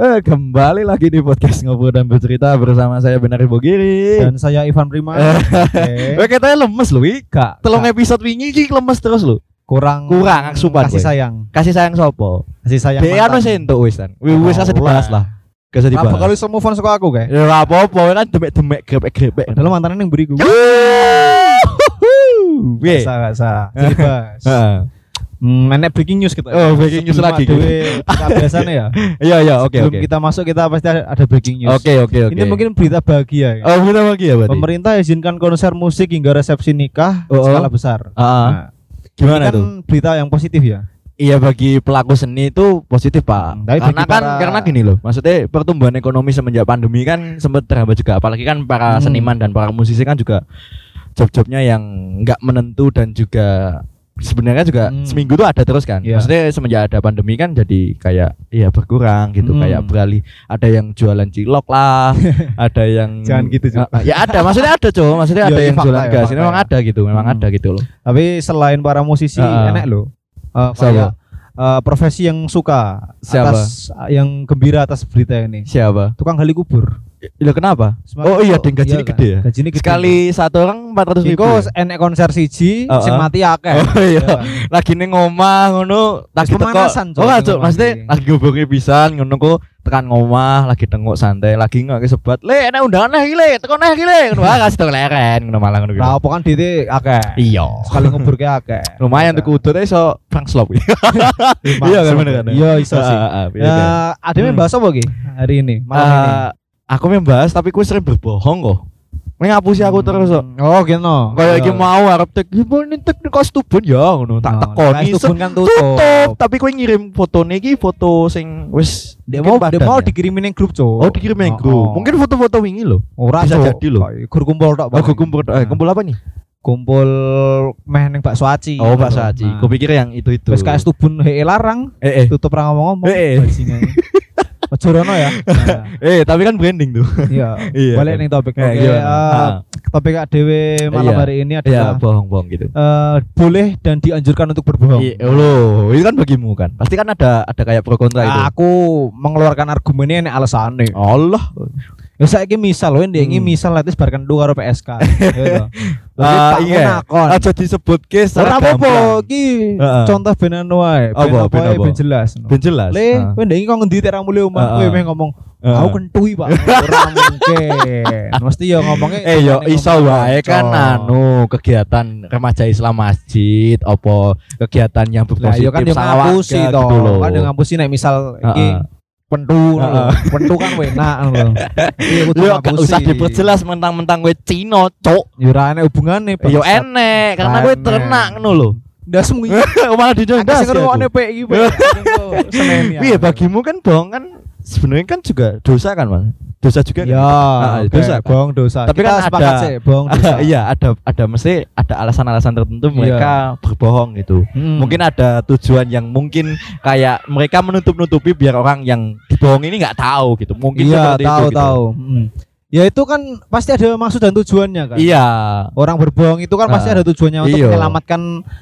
Eh, kembali lagi di podcast ngobrol dan bercerita bersama saya Benar Bogiri. Dan saya Ivan Prima. Oke. Eh, katanya lemes lu, Wi. Kak, Telung episode wingi iki lemes terus lu. kurang kurang asupan kasih gue. sayang. Kasih sayang sopo? Kasih sayang. Mantan. wis entuk wis kan. Wis Oh, kasih dibahas lah. Gak usah Apa dibahas. kalau iso move on saka aku kayak? Ya apa-apa kan demek-demek grepek-grepek. Padahal mantannya yang beriku. Piye? Bisa gak bisa. Jadi bahas. Heeh. Hmm, nenek breaking news kita. Oh, breaking news lagi. kita biasanya ya. Iya iya oke Sebelum oke. kita masuk kita pasti ada, breaking news. Oke oke oke. Ini mungkin berita bahagia ya. Oh, lagi ya berarti. Pemerintah izinkan konser musik hingga resepsi nikah Oh, oh. skala besar. Ah, Nah, gimana kan tuh? berita yang positif ya. Iya bagi pelaku seni itu positif pak. Hmm, tapi karena kan para- karena gini loh, maksudnya pertumbuhan ekonomi semenjak pandemi kan sempat terhambat juga. Apalagi kan para Hmm. seniman dan para musisi kan juga job-jobnya yang nggak menentu dan juga sebenarnya juga Hmm. seminggu tuh ada terus kan. Iya. Maksudnya semenjak ada pandemi kan jadi kayak ya berkurang gitu, Hmm. kayak beralih. Ada yang jualan cilok lah, ada yang Jangan gitu, Cuk. Ah, Ya ada, maksudnya ada cowok, maksudnya Iya, ada iya, yang jualan ya, gas. Ini memang ya. ada gitu, memang Hmm. ada gitu loh. Tapi selain para musisi Ah. enak loh. Siapa? kayak eh, profesi yang suka Siapa? atas yang gembira atas berita ini. Siapa? Tukang gali kubur. Iya kenapa? Semakin Oh iya, kok- dan gajinya kan? gede ya? Gajinya gede. Sekali satu orang empat ratus ribu. Iku enek konser siji Oh, sing oh. mati akeh. Oh iya. Ya. lagi ning omah ngono lagi teko. Oh omah maksudnya lagi ngubungi pisan ngono ku tekan ngomah lagi tengok santai lagi nggak sebat le enak undangan nih le teko nih le ngono ah kasih tau leren ngono malah ngono. Lah apa kan dite akeh. iya Sekali ngubur ke akeh. lumayan tuh kudu iso Frank Slop Iya kan bener kan Iya iso sih. Ah, ah, iya, Ya, iya. ada yang Hmm. bahas apa hari ini? Malam ini. Eh, aku membahas tapi ku sering berbohong kok ngapusi aku terus kok Oh, gitu. kayak Iya. iki mau arep tek gimana tek di kostubun ya ngono tak Nah, tekoni Kais Tubun kan tutup. tutup tapi kowe ngirim fotone iki foto sing wis Dia mau dia mau dikirimin yang grup, Cuk. Oh dikirim yang Oh, grup. oh. Mungkin foto-foto wingi loh. Ora Bisa jadi loh. Gur kumpul tok. Oh, kumpul eh, kumpul apa nih? kumpul meh ning bakso aci. Oh, Pak Saji. Nah. Gue pikir yang itu itu. Wis KS Tubun hee larang, Eh eh. tutup ra ngomong-ngomong. Eh, eh. bajingan. Ojo rono ya. Eh, tapi kan branding tuh. Iya. Iya. Balik kan. ning topik. Kayak Oke, gimana? eh, Ah. topik ADW malam Iya. hari ini Iya, adalah bohong-bohong gitu. eh, boleh dan dianjurkan untuk berbohong. Iya, loh, itu kan bagimu kan. Pasti kan ada ada kayak pro kontra itu. Aku mengeluarkan argumennya ini alasannya. Allah. Ya saiki misal loh ini Hmm. misal nanti sebarkan dua karo PSK. Ah, iya. Aja disebut case Ora apa-apa, iki contoh benan wae. Ben Apa, apa ben jelas. Ben jelas. Le, Ah. kowe ndek iki kok ngendi tek ra omah, kowe meh ngomong aku kentui, Pak. Ora mungkin. Mesti ya ngomongnya Eh yo ngomongnya iso wae kan anu kegiatan remaja Islam masjid apa kegiatan yang Lah berpositif yo kan sama ngapusi to. Kan yo ngapusi nek misal iki. Pentu. Pentu kan enak lho. Iya Yo gak usah diperjelas mentang-mentang gue Cino, cok. Yo ora enek hubungane. Yo enek karena gue Enek. ternak ngono lho. Ndas mung Malah dijondas. Aku sing ngrungokne pek iki. Iya bagimu kan bohong kan sebenarnya kan juga dosa kan mas dosa juga kan? Ya, Ah, oke, dosa kan? bohong dosa. Tapi Kita kan sepakat ada- sih, bohong dosa. iya ada ada mesti ada alasan-alasan tertentu Iya. mereka berbohong gitu Hmm. mungkin ada tujuan yang mungkin kayak mereka menutup-nutupi biar orang yang dibohong ini nggak tahu gitu mungkin iya, seperti tahu itu gitu. tahu. Hmm. Ya itu kan pasti ada maksud dan tujuannya kan. iya Orang berbohong itu kan pasti Ah, ada tujuannya untuk iya. menyelamatkan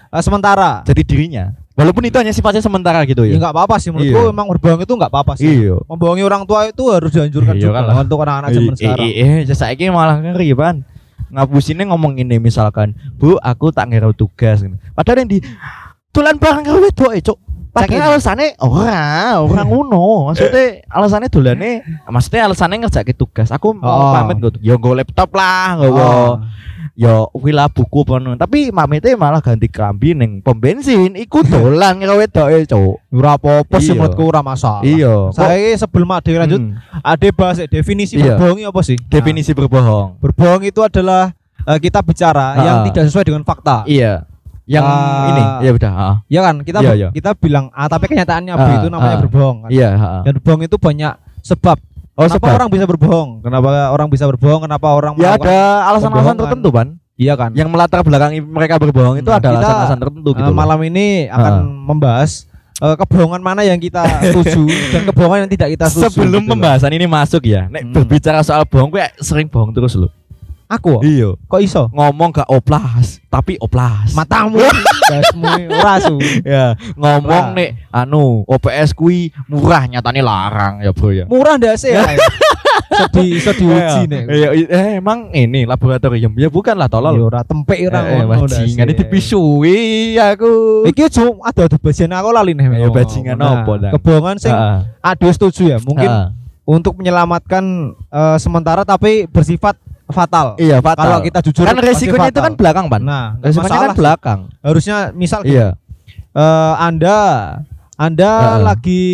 eh, sementara. jadi dirinya walaupun itu hanya sifatnya sementara gitu Ya ya enggak apa-apa sih menurutku Iya. memang berbohong itu enggak apa-apa sih. iya Membohongi orang tua itu harus dianjurkan Iya juga kan untuk anak-anak zaman sekarang. Eh, eh, saya malah ngeri pan. Ngapusinnya ngomong ini misalkan, Bu, aku tak ngira tugas. Padahal yang di tulan barang karo wedok e, Cuk. Padahal alasannya ora, ora ngono. Maksudnya alasannya dolane, maksudnya alasannya ngerjakke tugas. Aku mau Oh. pamit gitu. Ya nggo laptop lah, nggo Oh. ya kuwi lah buku ngono. Tapi mamite malah ganti kelambi ning pom bensin. Iku dolan karo wedoke, Cuk. Ora apa-apa sih Iya. menurutku ora masalah. Iya. Saya sebelum ade lanjut, Hmm. ade bahas definisi Iya. berbohong apa sih? definisi berbohong. Nah, berbohong itu adalah eh, kita bicara Ah. yang tidak sesuai dengan fakta. Iya. Yang Ah. ini, ya udah, heeh. Ya kan kita Iya, iya. kita bilang A tapi kenyataannya B Ah, itu namanya ah. berbohong kan. Iya, heeh. Dan berbohong itu banyak sebab. Oh, kenapa sebab. orang bisa berbohong? Kenapa orang bisa berbohong? Kenapa orang Ya ada alasan-alasan tertentu kan Iya kan? yang melatar belakangi mereka berbohong itu Nah, ada kita, alasan-alasan tertentu gitu. Loh. malam ini akan membahas eh, kebohongan mana yang kita setuju dan kebohongan yang tidak kita setuju. Sebelum gitu loh. pembahasan ini masuk ya, nek Hmm. berbicara soal bohong gue sering bohong terus loh. Aku Iya. kok iso? Ngomong gak oplas, tapi oplas. Matamu. Basmu ora su. ya ngomong nih anu OPS kui murah nyatanya larang ya bro ya Murah ndak sih? Sedih iso diuji nek. Iya, iya, eh, emang ini laboratorium ya bukan lah Ya tolol ora tempek ora Eh, ngono ndak bajingan sih. itu pisui aku Iki cuma ada ada bajingan aku lali nih. Ya, bajingan apa, Dang? Kebohongan sing aduh setuju ya. Mungkin untuk menyelamatkan eh, sementara tapi bersifat fatal. iya fatal Kalau kita jujur kan resikonya itu kan belakang pan nah, resikonya kan belakang Harusnya misal gini, iya eh, Anda Anda Heeh. lagi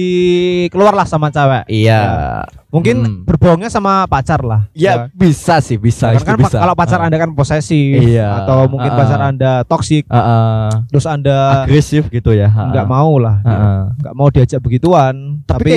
keluarlah sama cewek. iya Mungkin Hmm. berbohongnya sama pacar lah. ya bisa sih bisa Karena itu kan bisa kalau pacar Heeh. Anda kan posesif Iya. atau mungkin Heeh. pacar Anda toksik Heeh. terus Anda agresif gitu ya Heeh. nggak mau lah. Heeh. Nggak mau diajak begituan. Tapi Tapi,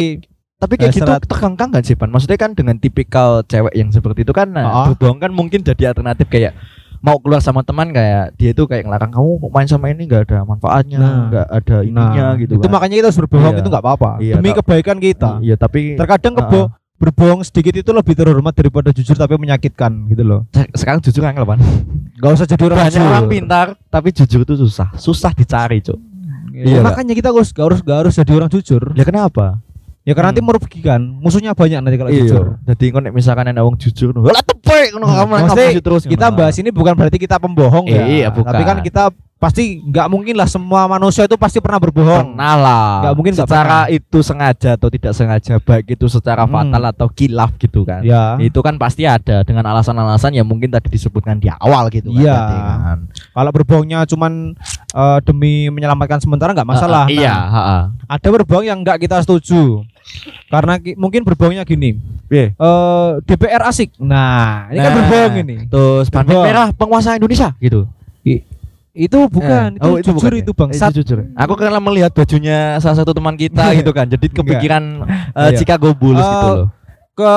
Tapi kayak Eh, gitu serat- terkangkang kan sih Pan? Maksudnya kan dengan tipikal cewek yang seperti itu kan nah, Ah. berbohong kan mungkin jadi alternatif kayak mau keluar sama teman kayak dia itu kayak ngelarang kamu main sama ini nggak ada manfaatnya, Nah. nggak ada ininya nah, gitu itu kan. makanya kita harus berbohong Iya. itu nggak apa-apa. Iya, Demi tak- kebaikan kita. Iya, tapi Terkadang kebo berbohong sedikit itu lebih terhormat daripada jujur tapi menyakitkan gitu loh. se- sekarang jujur angel Pan. Gak usah jadi orang Banyak orang pintar tapi jujur itu susah, susah dicari, Cuk. Iya, Ya, makanya kita harus gak harus gak harus jadi orang jujur. Ya kenapa? Ya karena nanti Hmm. merugikan. Musuhnya banyak nanti kalau Iya. jujur. Jadi kau nek misalkan ada wong jujur, lah tepek ngono kamu Hmm. Ngapusi terus. Kita bahas ini bukan berarti kita pembohong ya. Iya, bukan. Tapi kan kita pasti nggak mungkin lah semua manusia itu pasti pernah berbohong. Pernah lah. Nggak mungkin secara itu sengaja atau tidak sengaja baik itu secara Hmm. fatal atau kilaf gitu kan. Ya. Itu kan pasti ada dengan alasan-alasan yang mungkin tadi disebutkan di awal gitu kan. Iya. berarti kan. Kalau berbohongnya cuman eh, demi menyelamatkan sementara nggak masalah. Ah, iya, Nah, heeh. ada berbohong yang nggak kita setuju. Karena ki- mungkin berbohongnya gini. Piye? eh DPR asik. Nah, ini kan Nah, berbohong ini. Terus Berbohong. merah penguasa Indonesia gitu. Itu bukan, Eh, itu oh, jujur bukan ya? itu bangsat. Itu jujur. Aku karena melihat bajunya salah satu teman kita gitu kan. Jadi kepikiran eh, Iya. Chicago Bulls Eh, gitu loh. Ke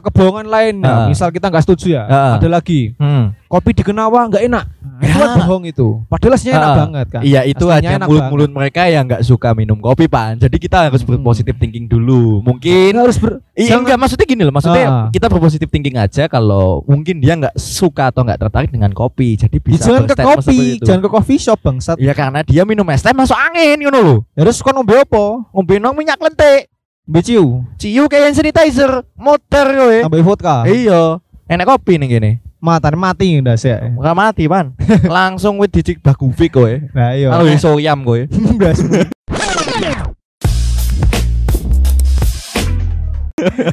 kebohongan lain, nah, Ah. misal kita nggak setuju ya, Ah. ada lagi Hmm. kopi di Kenawa nggak enak. Nah, itu Ya. kan bohong itu. Padahal aslinya enak Ah. banget kan. Iya itu enak mulut-mulut mereka yang nggak suka minum kopi pan. Jadi kita harus Hmm. berpositif thinking dulu. Mungkin Nggak harus ber Iya enggak maksudnya gini loh, maksudnya Ah. kita berpositif thinking aja kalau mungkin dia nggak suka atau nggak tertarik dengan kopi. Jadi Ya, bisa jangan ke kopi, jangan ke coffee shop bangsat. Ya karena dia minum es teh masuk angin ngono lho. Ya Terus kon ngombe apa? Ngombe minyak lentik, Beciu, ciu kayak hand sanitizer, motor kowe. tambah vodka. Iya, enak kopi nih gini. Mata mati ndak sih. Enggak mati, Pan. Langsung wit dicik bagufik kowe. Nah, iya. Kalau iso yam kowe. Blasmu.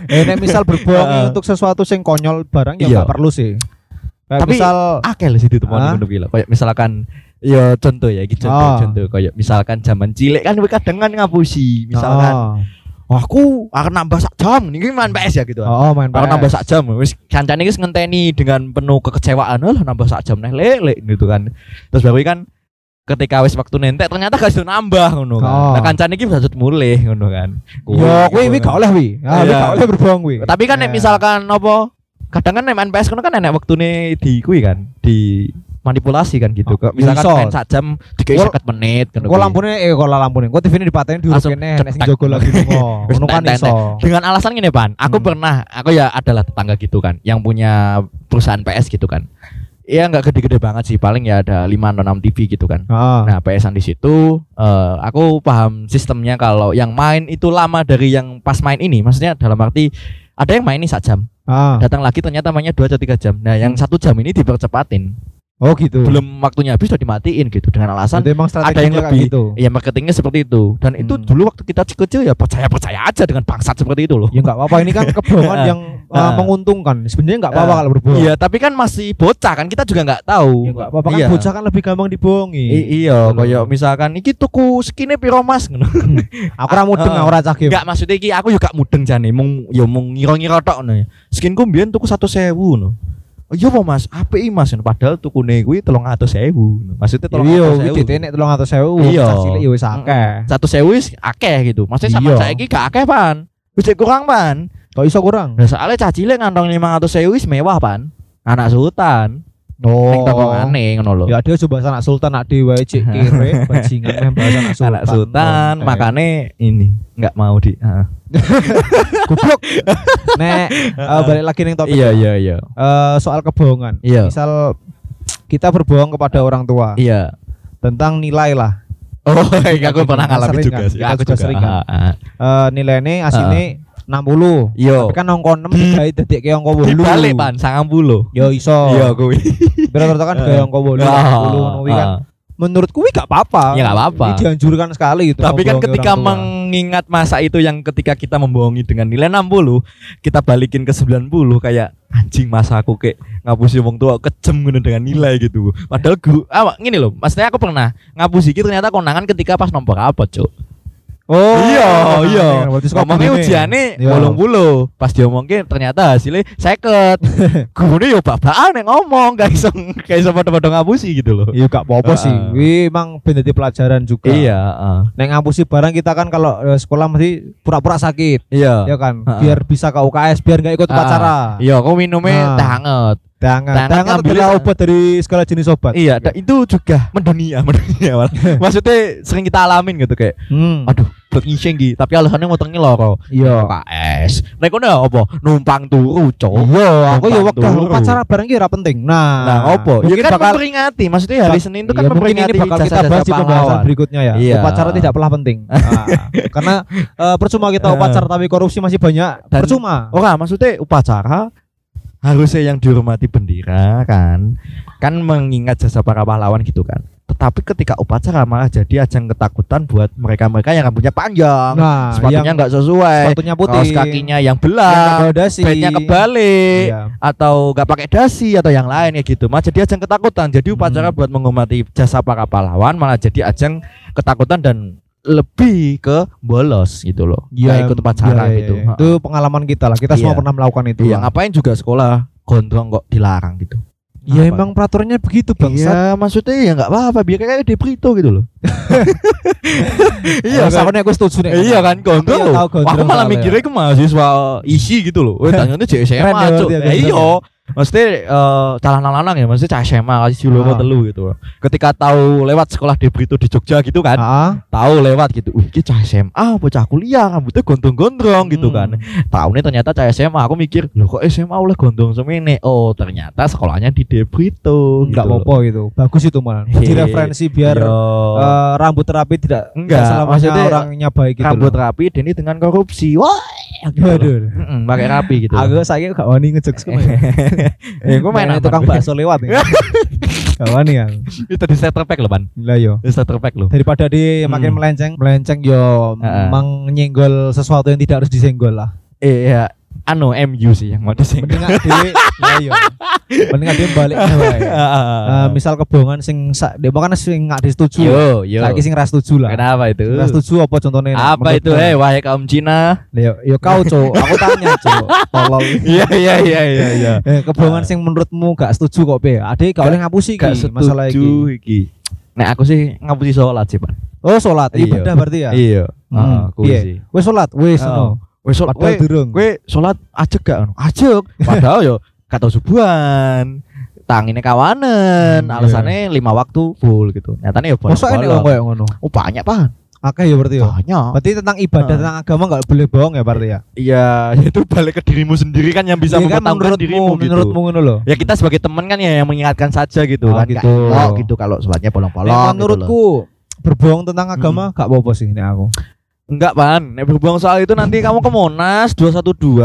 eh nek misal berbohong untuk sesuatu sing konyol barang ya Iya. nggak perlu sih. Kayak Tapi misal akeh lho teman Hah? ngono kuwi lho. Kayak misalkan ya contoh ya, iki contoh Ah. contoh kayak misalkan zaman cilik kan kadang kan ngapusi, misalkan oh, Aku akan nambah sak jam niki main PS ya gitu. oh, main Aku PS. nambah sak jam, wis kancane iki ngenteni dengan penuh kekecewaan, lah nambah sak jam neh lek gitu kan. Terus baru kan ketika wis waktu nentek ternyata gak iso nambah ngono kan. Oh. Nah kancane iki bisa mulih ngono kan. Yo, kuwi kuwi gak oleh wi. Ah, Iya. gak oleh berbohong kuwi. Tapi kan Eh. misalkan apa kadang kan main PS kono kan enek wektune di kuwi kan, di manipulasi kan gitu. Oh, misalkan iso. main sak jam dikei Kok- 50 menit ngono Kok lampune eh kok lampune. Kok TV-ne dipateni diurut kene nek sing jogo lagi Ngono kan iso. dengan alasan gini pan aku Hmm. pernah aku ya adalah tetangga gitu kan yang punya perusahaan PS gitu kan Iya nggak gede-gede banget sih paling ya ada 5 atau 6 TV gitu kan Heeh. nah PS-an di situ eh, aku paham sistemnya kalau yang main itu lama dari yang pas main ini maksudnya dalam arti ada yang main ini sak jam Ah. datang lagi ternyata mainnya 2 atau 3 jam nah yang Hmm. satu jam ini dipercepatin Oh gitu. belum waktunya habis sudah dimatiin gitu dengan alasan emang ada yang lebih gitu. Iya marketingnya seperti itu dan itu Hmm. dulu waktu kita kecil ya percaya percaya aja dengan bangsat seperti itu loh Ya enggak apa-apa ini kan kebohongan yang uh, menguntungkan. Sebenarnya enggak apa-apa Ah. kalau berbohong. Iya, tapi kan masih bocah kan kita juga nggak tahu. Ya enggak apa-apa kan Iya. bocah kan lebih gampang dibohongi. I- iya, kayak misalkan iki tuku skine piro Mas ngono. Aku ora mudeng Ah. ora cah. Enggak maksudnya iki aku juga mudeng jane mung ya mung ngira-ngira tok ngono. ya. Skinku mbiyen tuku 100.000 ngono. Oh iya apa Mas? Apik Mas padahal tukune kuwi 300.000. ngono. Maksudnya Iya, 300.000. iki ditenek 300.000. Iya. Cah cilik ya wis akeh. Satu sewu wis akeh gitu. Maksudnya sama Iya. saiki gak akeh pan. Wis kurang pan. Kok iso kurang? Nah, soalnya cah cilik ngantong 500.000 wis mewah pan. Anak sultan. Ning tongkongane ngono lho. Ya dia coba anak sultan nak dewe cek kere bajingan meh bahas anak sultan. anak sultan eh. makane ini nggak mau di ah. goblok. Nek eh, balik lagi ning topik. iya iya iya Eh, soal kebohongan. Iya. Misal kita berbohong kepada orang tua. iya tentang nilai lah. Oh, iya, aku pernah ngalamin juga sih. Kita Aku juga sering kan? Ah. Eh nilainya asine 60. Yo. Tapi kan angka 6 Di- digawe dadi kayak angka 8. Dibalik pan, sangang puluh. Yo iso. Iya, kuwi. Rata-rata kan kayak angka 8 Ah, 10 ngono kuwi kan. ah. Menurut kuwi gak apa-apa. Ya, gak apa-apa. Ini dianjurkan sekali gitu. Tapi kan ketika mengingat masa itu yang ketika kita membohongi dengan nilai 60, kita balikin ke 90 kayak anjing masa aku kayak ngapusi wong tua kejem ngono dengan nilai gitu. Padahal guru ah gini loh, maksudnya aku pernah ngapusi gitu ternyata konangan ketika pas nomor apa, Cuk. Oh iya, iya. Ngomongnya ujiannya Iya. bolong bulu. Pas dia ngomongin ternyata hasilnya seket. Gurune yo babaan yang ngomong, gak iso gak iso ngapusi gitu loh. Iya gak apa-apa sih. Kuwi emang ben pelajaran juga. Iya, heeh. Nek ngapusi barang kita kan kalau eh, sekolah mesti pura-pura sakit. Iya. Ya kan, biar bisa ke UKS, biar nggak ikut Ah. upacara. Iya, kok minumnya teh hangat. Tangan, Tangan adalah obat dari segala jenis obat. Iya, itu juga mendunia, mendunia. Maksudnya sering kita alamin gitu kayak, Hmm. aduh, blood ngising gitu. Tapi alasannya ngotongnya loro. Iya. KS. Nek kono apa? Numpang turu, cok. Iya, aku ya waktu upacara bareng ki ora penting. Nah, Nah, opo? Ya kan bakal memperingati. Maksudnya hari Senin itu kan mungkin memperingati ini bakal kita bahas di pembahasan berikutnya ya. Iya. Upacara tidak pernah penting. Nah, karena eh, percuma kita Eh. upacara tapi korupsi masih banyak. Dan- percuma. Ora, maksudnya upacara harusnya yang dihormati bendera kan kan mengingat jasa para pahlawan gitu kan tetapi ketika upacara malah jadi ajang ketakutan buat mereka-mereka yang rambutnya panjang Nah, sepatunya yang nggak sesuai sepatunya putih, kaos kakinya yang yang dasi. bednya kebalik Iya. atau nggak pakai dasi atau yang lain ya gitu malah jadi ajang ketakutan jadi upacara Hmm. buat menghormati jasa para pahlawan malah jadi ajang ketakutan dan lebih ke bolos gitu loh nggak ikut upacara iya, iya, gitu iya. Itu pengalaman kita lah. Kita semua Iya. pernah melakukan itu. Iya lah. ngapain juga sekolah gondrong kok dilarang gitu Ya Apa? emang peraturannya begitu bangsat. Iya maksudnya ya nggak apa-apa biar kayak di Brito gitu loh Iya, kan? aku setuju nih. Iya kan gondrong Aku ya Aku malah mikirnya ke mahasiswa isi gitu loh. Wah ternyata jadi Keren SMA ya cuk. berarti ya Eh, Iya. Maksudnya eh calanang lanang ya, maksudnya cah SMA kasih dulu Ah. telu gitu. Ketika tahu lewat sekolah di Brito di Jogja gitu kan, Ah, tahu lewat gitu. Wih, ini cah SMA, bocah kuliah, rambutnya gondrong-gondrong gitu kan. hmm. Tahunnya ternyata cah SMA, aku mikir, loh kok SMA oleh gondrong semene? Oh, ternyata sekolahnya di De Brito. Enggak gitu. apa-apa gitu. Bagus itu malah. Jadi referensi biar Yo. eh, rambut terapi tidak Enggak, selamanya maksudnya orangnya baik gitu. rambut loh. rapi Denny dengan korupsi. Wah. Waduh. Mm-mm, pakai rapi gitu. Aku saya gak wani ngejokes ke mana. eh, gue main Main tukang bakso lewat ya. Gak wani ya. Itu di starter pack loh, Pan. Lah yo. Di starter pack loh. Daripada di makin melenceng, melenceng yo Heeh. menyenggol sesuatu yang tidak harus disenggol lah. Eh, ya, anu MU sih yang mau disenggol. Mending dhewe lah yo. Mending dhewe balik wae. Eh, misal kebohongan sing sak dia kan sing gak disetujui. yo, yo. Saiki sing ra setuju lah. Kenapa itu? Ra setuju apa contohnya? Apa itu, eh, wahai kaum Cina? Yo, yo kau, Cuk. Aku tanya, Cuk. Tolol. Iya, iya, iya, iya, iya. Eh, kebohongan sing menurutmu gak setuju kok, Be? Ade gak boleh ngapusi Gak iki masalah iki. setuju iki. Nah, aku sih ngapusi sholat sih, Pan. Oh, salat Iya. ibadah berarti ya? Iya. Hmm, Heeh, kuwi iya. sih. Wes salat, wes Oh. ngono. Wes sholat, Padahal we- durung. Gue sholat ajek gak? Ajek. Padahal yo kata subuhan. Tangine kawanan, Hmm, alasannya lima waktu full gitu. Nyatanya ya bolong. Masa ini wong koyo ngono? Oh banyak pan, Akeh ya berarti ya. banyak. Berarti tentang ibadah, Ah. tentang agama gak boleh bohong ya berarti ya? Iya, itu balik ke dirimu sendiri kan yang bisa Iya kan mempertahankan dirimu gitu. menurutmu ngono loh. Ya kita sebagai teman kan ya yang mengingatkan saja gitu Oh, kan. gitu. Nggak elok gitu kalau sholatnya bolong-bolong. Nek gitu loh. menurutku berbohong tentang agama gak apa-apa sih nek aku. Enggak pan, nek berbohong soal itu nanti kamu ke Monas 212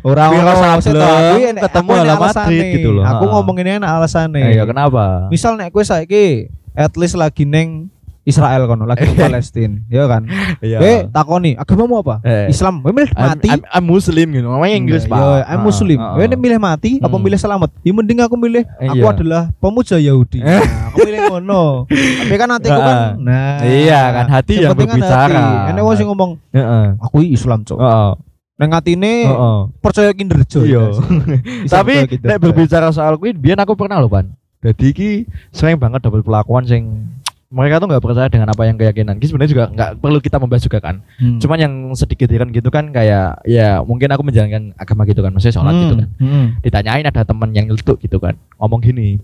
Ora Wira ono Sableng, ketemu ala Madrid gitu loh. Aku Ha. ngomonginnya enak alasannya. Eh, ya kenapa? Misal nek kowe saiki at least lagi neng Israel kono, lagi di Palestina, ya kan? Iya. Eh, takoni, agamamu apa? Eh. Islam. Kowe milih mati. I'm, I'm Muslim gitu. Namanya Inggris, Iya, Pak. iya, I'm Ah, Muslim. Kowe ah. milih mati apa Hmm. milih selamat? Ya mending aku milih aku Iya. adalah pemuja Yahudi. Nah, aku milih ngono. Tapi kan hatiku kan Ah. nah. Iya, kan hati yang kan berbicara. Enek wong sing ngomong, Heeh. aku Islam, Cok. Heeh. Nang atine Heeh. percaya kinerjo. Iya. Tapi nek berbicara soal kuwi biyen aku pernah loh, Pan. Jadi iki sering banget dapat perlakuan sing mereka tuh nggak percaya dengan apa yang keyakinan. Ki sebenarnya juga nggak perlu kita membahas juga kan. Hmm. Cuman yang sedikit heran gitu kan kayak ya mungkin aku menjalankan agama gitu kan, maksudnya sholat gitu kan. Hmm. Ditanyain ada teman yang nyeletuk gitu kan, ngomong gini,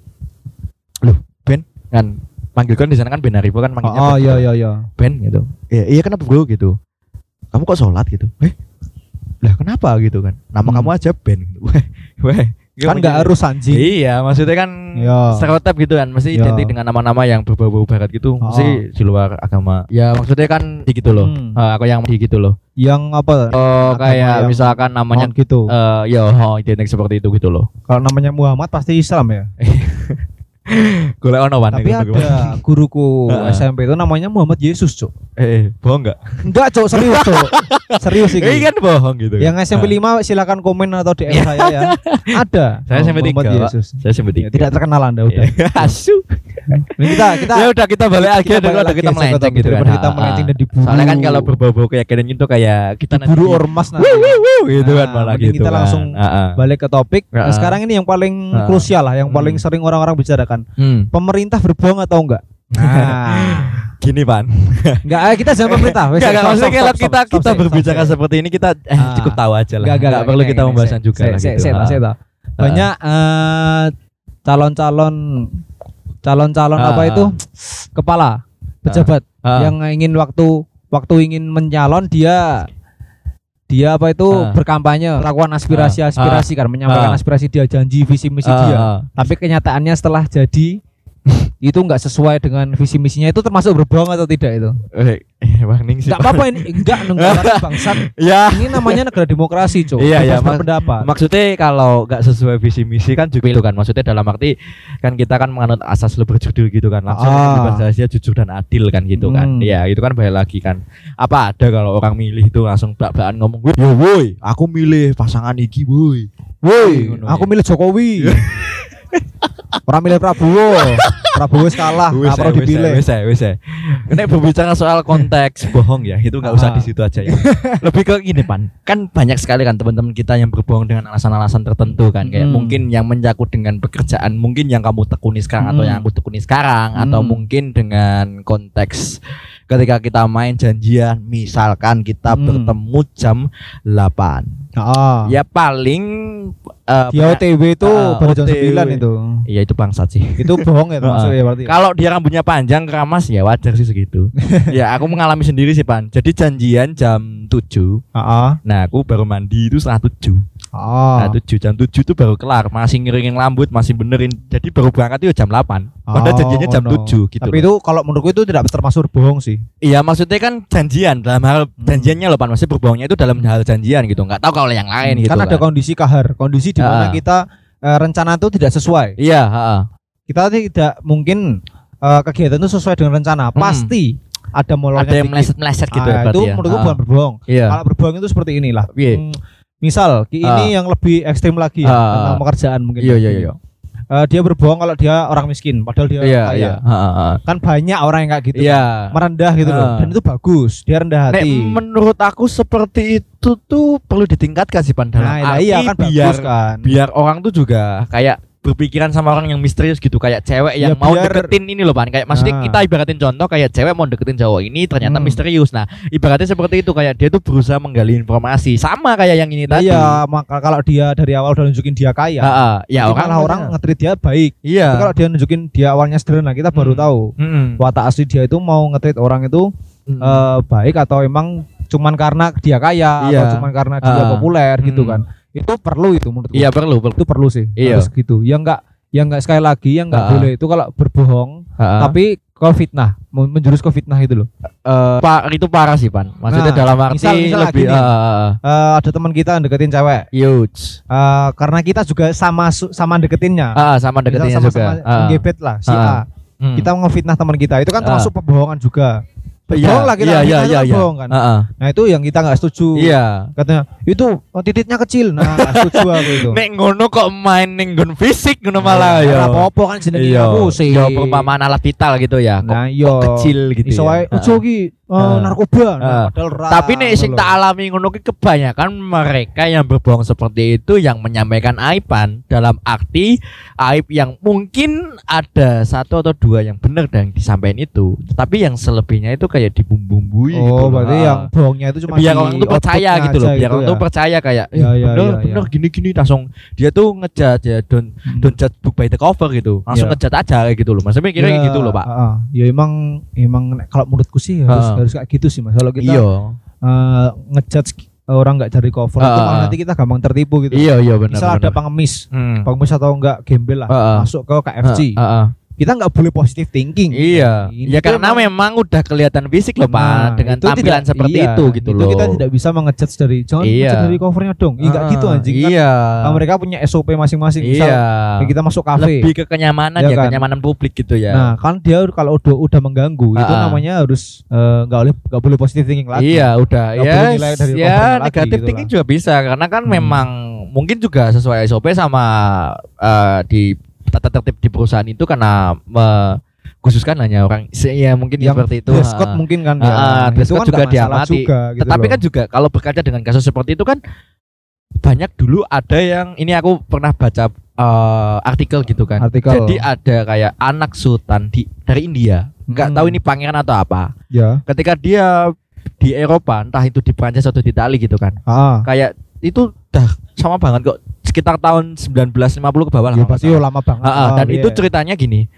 loh Ben kan manggil kan di sana kan Ben Aribo kan manggilnya Oh, Ben, iya gitu. iya iya. Ben gitu. Iya, iya kenapa bro gitu. Kamu kok sholat gitu? Eh, lah kenapa gitu kan? Nama Hmm. kamu aja Ben. Gitu. Weh, weh, kan nggak harus anjing Iya, maksudnya kan Iya. stereotip gitu kan, mesti Iya. identik dengan nama-nama yang berbau-bau barat gitu, Oh. mesti di luar agama. Ya maksudnya kan di gitu loh. Hmm. Eh, aku yang di gitu loh. yang apa Oh, kayak misalkan namanya non gitu eh ya oh, identik seperti itu gitu loh. kalau namanya Muhammad pasti Islam ya Golek ono wan tapi ada guruku. SMP itu namanya Muhammad Yesus cok Eh, bohong enggak? enggak cok serius cok serius Ini ini kan bohong gitu. yang SMP 5 silakan komen atau DM saya ya ada Saya SMP Muhammad 3, Pak. Yesus Saya SMP Ya, tiga. tidak terkenal anda udah Iya. Asu. Ini kita kita Ya udah kita balik lagi kita balik kita melenceng gitu kan. kita Ah, melenceng ah. dan diburu. Soalnya kan kalau berbau-bau keyakinan itu kayak kita buru ormas nanti gitu kan Nah, malah gitu kita kan. langsung Ah, ah. balik ke topik Ah. Nah, sekarang ini yang paling Ah. krusial lah yang paling Hmm. sering orang-orang bicarakan Hmm. pemerintah berbohong atau enggak nah Gini Pan. enggak eh, kita jangan pemerintah enggak stop, maksudnya stop, stop, kita stop, kita stop, berbicara stop, seperti ini kita eh Ah. cukup tahu aja lah. Enggak perlu kita pembahasan juga lah gitu. Ah. banyak eh, calon-calon calon-calon Ah, apa ah. itu kepala pejabat Ah. yang ingin waktu waktu ingin mencalon dia dia apa itu Ah. berkampanye melakukan aspirasi aspirasi kan Ah. menyampaikan aspirasi dia janji visi misi Ah, dia ah. tapi kenyataannya setelah jadi itu nggak sesuai dengan visi misinya itu termasuk berbohong atau tidak itu Eh, eh, warning sih. nggak apa-apa ini enggak negara bangsat Ya. ini namanya negara demokrasi cok Iya, iya, mak- berpendapat Maksudnya kalau nggak sesuai visi misi kan juga itu kan maksudnya dalam arti kan kita kan menganut asas lu berjudul gitu kan langsung Ah. rahasia jujur dan adil kan gitu kan Hmm. ya itu kan balik lagi kan apa ada kalau orang milih itu langsung belak-belakan ngomong woi aku milih pasangan iki woi Woi, aku ya. milih Jokowi. Orang milih Prabowo. Prabowo kalah, Wis nggak perlu dipilih. wis wis. Nek berbicara soal konteks bohong ya, itu nggak usah Ah. di situ aja ya. Lebih ke gini pan, kan banyak sekali kan teman-teman kita yang berbohong dengan alasan-alasan tertentu kan, kayak Hmm. mungkin yang menyangkut dengan pekerjaan, mungkin yang kamu tekuni sekarang atau Hmm. yang aku tekuni sekarang, atau Hmm. mungkin dengan konteks ketika kita main janjian, misalkan kita Hmm. bertemu jam 8 Ah. ya paling eh, Di OTW itu Ah, baru jam OTW. 9 itu. Iya itu bangsat sih. Itu bohong ya termasuk ya berarti. Kalau dia rambutnya panjang keramas ya wajar sih segitu. ya aku mengalami sendiri sih pan. Jadi janjian jam 7 Heeh. Nah aku baru mandi itu setengah 7 Ah. Nah 7 jam 7 itu baru kelar Masih ngiringin rambut masih benerin Jadi baru berangkat itu jam 8 Padahal Oh, janjiannya jam ngono. 7 gitu Tapi loh. itu kalau menurutku itu tidak termasuk bohong sih. Iya maksudnya kan janjian Dalam hal Hmm. janjiannya loh pan Maksudnya berbohongnya itu dalam hal janjian gitu Nggak tahu kalau yang lain gitu kan ada kondisi kahar, kondisi di mana Ah. kita eh, rencana itu tidak sesuai. Iya ha-ha. Kita tidak mungkin eh, kegiatan itu sesuai dengan rencana. Hmm. Pasti ada molornya Ada yang meleset-meleset gitu ya Ah, itu ya. menurutku Ha. bukan berbohong. Iya Kalau berbohong itu seperti inilah. Iya. Hmm, misal Ah. ini yang lebih ekstrim lagi ya, Ah. tentang pekerjaan mungkin. Iya iya iya Eh, dia berbohong kalau dia orang miskin, padahal dia Iya kaya. iya Ha-ha. Kan banyak orang yang kayak gitu. Iya kan. Merendah gitu loh. Dan itu bagus. Dia rendah Nek, hati. menurut aku seperti itu tuh perlu ditingkatkan sih pan dalam nah, arti iya kan biar bagus kan. biar orang tuh juga kayak berpikiran sama orang yang misterius gitu kayak cewek yang Ya, mau biar- deketin ini loh pan kayak maksudnya Ah. kita ibaratin contoh kayak cewek mau deketin cowok ini ternyata Hmm. misterius nah ibaratnya seperti itu kayak dia tuh berusaha menggali informasi sama kayak yang ini tadi Iya, maka kalau dia dari awal udah nunjukin dia kaya, Ah, ah. ya orang malah orang nge-treat dia baik. iya Tapi kalau dia nunjukin dia awalnya sederhana, kita baru Hmm. tahu Mm-mm. watak asli dia itu mau nge-treat orang itu Mm-mm. eh, baik atau emang cuman karena dia kaya Iya. atau cuman karena dia populer gitu Hmm. kan. Itu perlu itu menurutku. iya perlu perlu Itu perlu sih. Iya. Harus gitu. Yang enggak yang enggak sekali lagi yang enggak boleh itu kalau berbohong Ah, ah. tapi fitnah, men- menjurus ke fitnah itu loh. Eh, pak itu parah sih pan maksudnya Nah, dalam arti misal- misal lebih gini. ah. Eh, ada teman kita yang deketin cewek. huge Eh, karena kita juga sama sama deketinnya. ah, sama Misal deketinnya sama-sama juga ngebet lah si Ah. A. Hmm. Kita ngefitnah teman kita. Itu kan termasuk pembohongan juga. Iya, Bohong lah kita, iya, kita iya, itu iya, kan iya. bohong kan. Ah, ah. Nah itu yang kita nggak setuju. iya Katanya itu oh, titiknya kecil. Nah nggak setuju aku itu. Nek ngono kok main ning nggon fisik ngono malah ya. Ora apa-apa kan jenenge Iya. aku sih. Ya perumpamaan alat vital gitu ya. Kok, Nah kok iya. kecil gitu Iso ya. ojo ki eh, Ah. narkoba. Nah, Ah. padahal ra. Tapi nek sing tak alami ngono ki kebanyakan mereka yang berbohong seperti itu yang menyampaikan aiban dalam arti aib yang mungkin ada satu atau dua yang benar dan disampaikan itu, tapi yang selebihnya itu kayak dibumbui gitu. Oh, loh. berarti yang bohongnya itu cuma biar orang tuh percaya gitu loh biar orang ya. tuh percaya kayak eh, Iya, iya, bener iya, bener iya. gini gini langsung dia tuh ngejat ya don't Hmm. don't judge book by the cover gitu langsung Iya. ngejat aja kayak gitu loh maksudnya kira Ya, gitu loh pak ya emang emang kalau menurutku sih harus Ah. Harus kayak gitu sih Mas. Kalau kita iya eh, ngejudge orang nggak cari cover itu Ah, malah ah. nanti kita gampang tertipu gitu. Iya iya benar. Misal ada benar. pengemis, Hmm. pengemis atau enggak gembel lah Ah, ah. masuk ke KFC. Ah, ah, ah. Kita nggak boleh positive thinking. Iya. Ya karena memang udah kelihatan fisik loh Nah, Pak dengan itu tampilan tidak- seperti iya, itu gitu itu loh. kita tidak bisa mengejudge dari jangan Iya. dari covernya dong. Iya Ah, gitu anjing kan. Iya. Ah, mereka punya SOP masing-masing. Misal Iya. kita masuk kafe. Lebih ke kenyamanan Ya ya, kan? kenyamanan publik gitu ya. Nah, kan dia kalau udah udah mengganggu itu Ah, ah. namanya harus eh, nggak boleh nggak boleh positive thinking lagi. Iya, udah ya. boleh nilai dari ya lagi negatif gitu thinking lah. juga bisa karena kan Hmm. memang mungkin juga sesuai SOP sama eh, di tata tertib di perusahaan itu karena khususkan hanya orang ya mungkin Yang seperti itu. dress code ah. mungkin kan ah, dress code juga nggak masalah diamati. juga, gitu Tetapi loh. kan juga kalau berkaca dengan kasus seperti itu kan banyak dulu ada yang ini aku pernah baca eh, artikel gitu kan. Artikel. Jadi ada kayak anak sultan di dari India, nggak Hmm. tahu ini pangeran atau apa. ya. Ketika dia di Eropa, entah itu di Prancis atau di Itali gitu kan. Ah, Kayak itu dah sama banget kok sekitar tahun 1950 ke bawah lah. ya pasti salah. lama banget. Ah, ah, dan Oh, itu iya. ceritanya gini.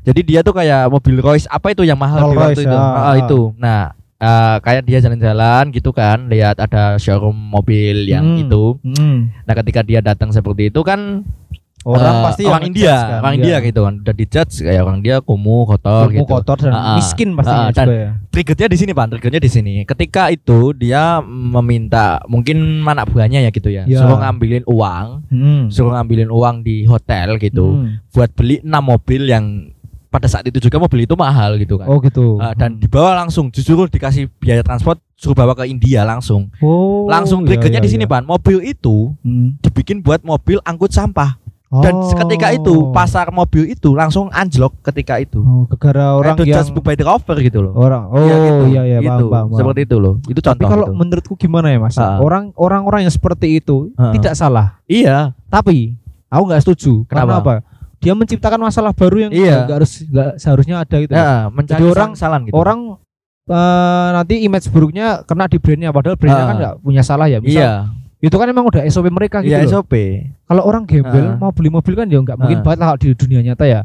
Jadi dia tuh kayak mobil Royce apa itu yang mahal di Rolls waktu Royce, itu. ah, ah. itu. Nah, eh, kayak dia jalan-jalan gitu kan, lihat ada showroom mobil yang Hmm. itu. Hmm. Nah, ketika dia datang seperti itu kan Orang eh, pasti orang India, kan, orang iya. India gitu kan. Udah dijudge kayak orang dia kumuh, kotor Ilmu gitu. kotor dan ah. miskin pastinya Ah, ah, dan- juga ya. Triggernya di sini, Pak. Triggernya di sini. Ketika itu dia meminta mungkin anak buahnya ya gitu ya, Ya. suruh ngambilin uang, Hmm. suruh ngambilin uang di hotel gitu Hmm. buat beli 6 mobil yang pada saat itu juga mobil itu mahal gitu kan. Oh gitu. Ah, dan Hmm. dibawa langsung disuruh dikasih biaya transport suruh bawa ke India langsung. oh, langsung iya, triggernya iya, di sini, iya. Pan. Mobil itu Hmm. dibikin buat mobil angkut sampah. Dan Oh. ketika itu pasar mobil itu langsung anjlok ketika itu. Oh, gara orang Itu yang just book by the cover gitu loh. orang oh Iya, gitu. iya iya Gitu. paham, paham. Seperti itu loh. Itu Tapi contoh kalau gitu. menurutku gimana ya Mas? Ah. Orang orang-orang yang seperti itu Ah. tidak salah. Iya. Tapi aku nggak setuju. Karena Kenapa? apa? Dia menciptakan masalah baru yang Iya. nggak harus nggak seharusnya ada gitu. Ya, mencari Jadi orang- salah gitu. Orang eh, nanti image buruknya kena di brandnya padahal brandnya Ah. kan nggak punya salah ya. Misal, Iya. Itu kan emang udah SOP mereka gitu Iya, loh. SOP. Kalau orang gembel Ah. mau beli mobil kan ya nggak mungkin Ah. banget lah di dunia nyata ya.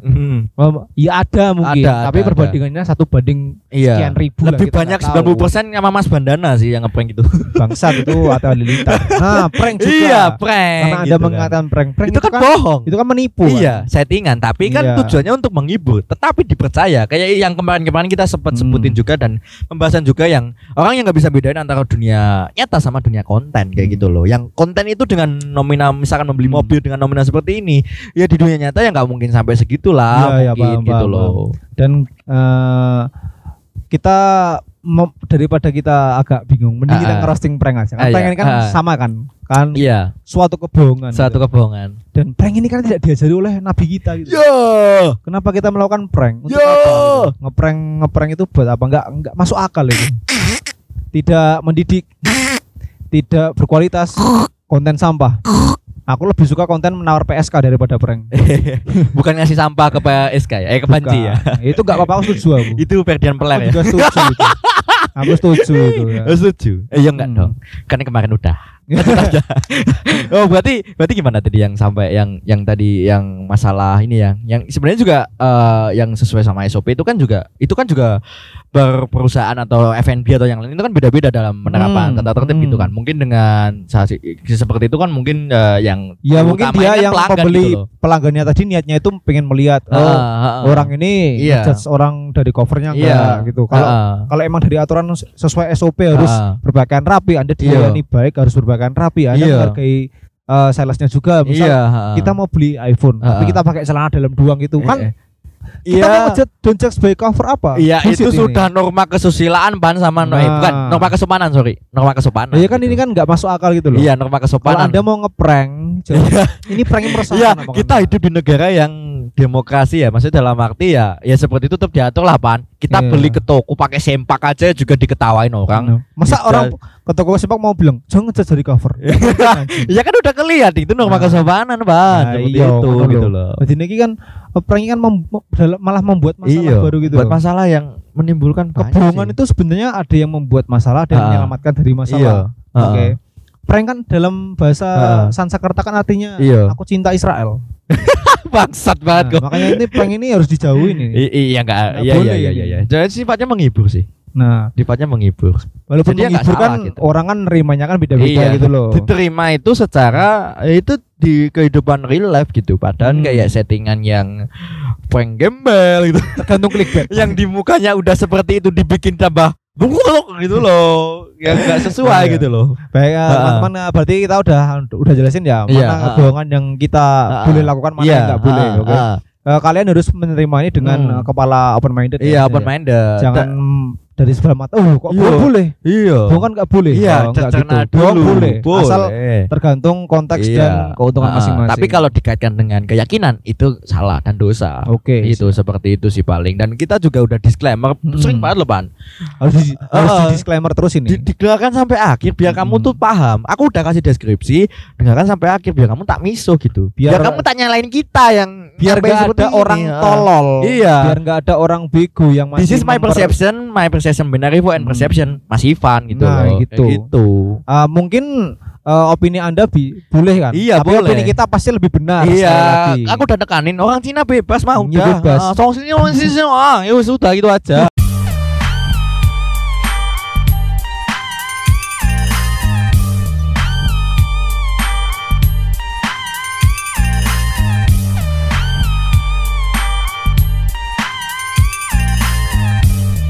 Oh, Ya ada mungkin, Ada, tapi ada, perbandingannya satu banding Iya. sekian ribu lah, Lebih kita banyak nggak tahu. 90% sama Mas Bandana sih yang ngeprank gitu. bangsat itu atau halilintar. Nah, prank juga. Iya, prank. Karena Anda gitu kan. mengatakan prank. Prank itu kan bohong. itu kan menipu. Iya, settingan. Tapi kan Iya. tujuannya untuk menghibur, tetapi dipercaya. Kayak yang kemarin-kemarin kita sempat Hmm. sebutin juga dan pembahasan juga yang orang yang nggak bisa bedain antara dunia nyata sama dunia konten kayak Hmm. gitu loh. Yang konten itu dengan nominal misalkan membeli. Mobil dengan nominal seperti ini, ya di dunia nyata ya nggak mungkin sampai segitulah iya, mungkin paham, gitu paham, loh. Dan eh, kita daripada kita agak bingung, mending Ah, kita ah. ngerosting prank aja. Kan Ah, prank iya, ini kan ah. sama kan, kan Iya, suatu kebohongan. satu gitu. kebohongan. Dan prank ini kan tidak diajari oleh nabi kita gitu. Yo, Kenapa kita melakukan prank? Untuk Yo. apa? gitu? Ngeprank ngeprank itu buat apa? Enggak enggak masuk akal itu. Tidak mendidik. Tidak berkualitas. Konten sampah. Aku lebih suka konten menawar PSK daripada prank. bukan ngasih sampah ke PSK ya, eh ke panci ya. Bukan. Itu enggak apa-apa aku setuju aku. Itu Ferdian Peler ya. juga setuju itu. Aku setuju itu ya. Oh, setuju. Eh, iya enggak Hmm. dong. Kan kemarin udah. oh, berarti berarti gimana tadi yang sampai yang yang tadi yang masalah ini ya. Yang sebenarnya juga eh, yang sesuai sama SOP itu kan juga itu kan juga berperusahaan atau FNB atau yang lain itu kan beda-beda dalam penerapan Hmm, tata tertib hmm. gitu kan. Mungkin dengan sasi- seperti itu kan mungkin eh, yang Ya mungkin dia yang pelanggan pembeli gitu loh. pelanggannya tadi niatnya itu pengen melihat oh Ah, ah, ah. orang ini Iya. ngejudge orang dari covernya Iya. enggak gitu. Kalau ah. kalau emang dari aturan sesuai SOP harus Ah, berpakaian rapi, Anda Iya. dilayani baik harus berpakaian rapi, Anda Iya. menghargai eh, salesnya juga. Misal iya, ah, ah. kita mau beli iPhone, Ah, tapi kita pakai celana dalam doang gitu Eh, kan. Kita Iya. mau ngejudge don't judge by cover apa? Iya itu ini. sudah norma kesusilaan ban sama no, eh, Nah. bukan norma kesopanan sorry norma kesopanan. Nah, ya kan gitu. ini kan nggak masuk akal gitu loh. Iya norma Kalau kesopanan. Anda mau ngeprank, jangan- ini prank yang meresahkan Iya kita hidup di negara yang demokrasi ya maksudnya dalam arti ya ya seperti itu tetap diatur lah pan. Kita Iya. beli ke toko pakai sempak aja juga diketawain orang. Nah, Masa Bisa. orang ke toko sepak mau bilang jangan ngejudge dari cover. Ya kan udah kelihatan itu norma Nah. kesopanan pan. Nah, Seperti iya, itu ngono gitu loh. loh. Jadi ini kan eh, ini kan mem- malah membuat masalah Iya. baru gitu. Buat masalah yang menimbulkan banyak Kebohongan itu sebenarnya ada yang membuat masalah dan Ah. menyelamatkan dari Iya. masalah. Oke. Heeh. Prank kan dalam bahasa Ah. Sansekerta kan artinya Iya. aku cinta Israel. Bangsat banget Nah, kok. makanya ini prank ini harus dijauhin ini. I- iya enggak Nggak iya iya iya ini. iya. iya. Jadi sifatnya menghibur sih. Nah, sifatnya menghibur. walaupun Jadi nggak menghibur kan gitu. orang kan nerimanya kan beda-beda Iya. gitu loh. Diterima itu secara itu di kehidupan real life gitu. Padahal Hmm. kayak settingan yang prank gembel gitu. Tergantung clickbait. yang di mukanya udah seperti itu dibikin tambah bungkuk gitu loh. Yang nggak sesuai Iya. gitu loh. Baik, eh, Ha-ha. teman-teman eh, berarti kita udah udah jelasin ya Iya, mana ha. kebohongan yang kita Ha-ha. boleh lakukan mana yang nggak boleh. Oke. ah. Eh, kalian harus menerima ini dengan Hmm. eh, kepala open minded. Iya, open minded. Jangan dari sebelah mata. Oh, kok Iya. boleh? Iya. Bohong kan nggak boleh. Iya, Oh, gitu. Dulu. boleh. Asal Boleh. tergantung konteks Iya. dan keuntungan Ah, masing-masing. Tapi kalau dikaitkan dengan keyakinan itu salah dan dosa. oke Itu seperti itu sih paling. Dan kita juga udah disclaimer Hmm. sering banget loh, Pan. harus di, harus Ah. di disclaimer terus ini. Di, didengarkan sampai akhir biar kamu Hmm. tuh paham. Aku udah kasih deskripsi, dengarkan sampai akhir biar kamu tak miso gitu. Biar- Biar, kamu tak nyalain kita yang biar seperti ada ini. orang Ah. tolol. Iya. Biar nggak ada orang bego yang masih This is my perception, my perception benar info and Hmm. perception Mas Ivan gitu Nah, loh. gitu. Kayak gitu. Ah, mungkin eh, opini anda bi- boleh kan? Iya, Tapi boleh. opini kita pasti lebih benar. iya, aku udah tekanin orang Cina bebas mah Iya, udah. bebas. Ah, Soal sini orang sini ah, ya sudah gitu aja.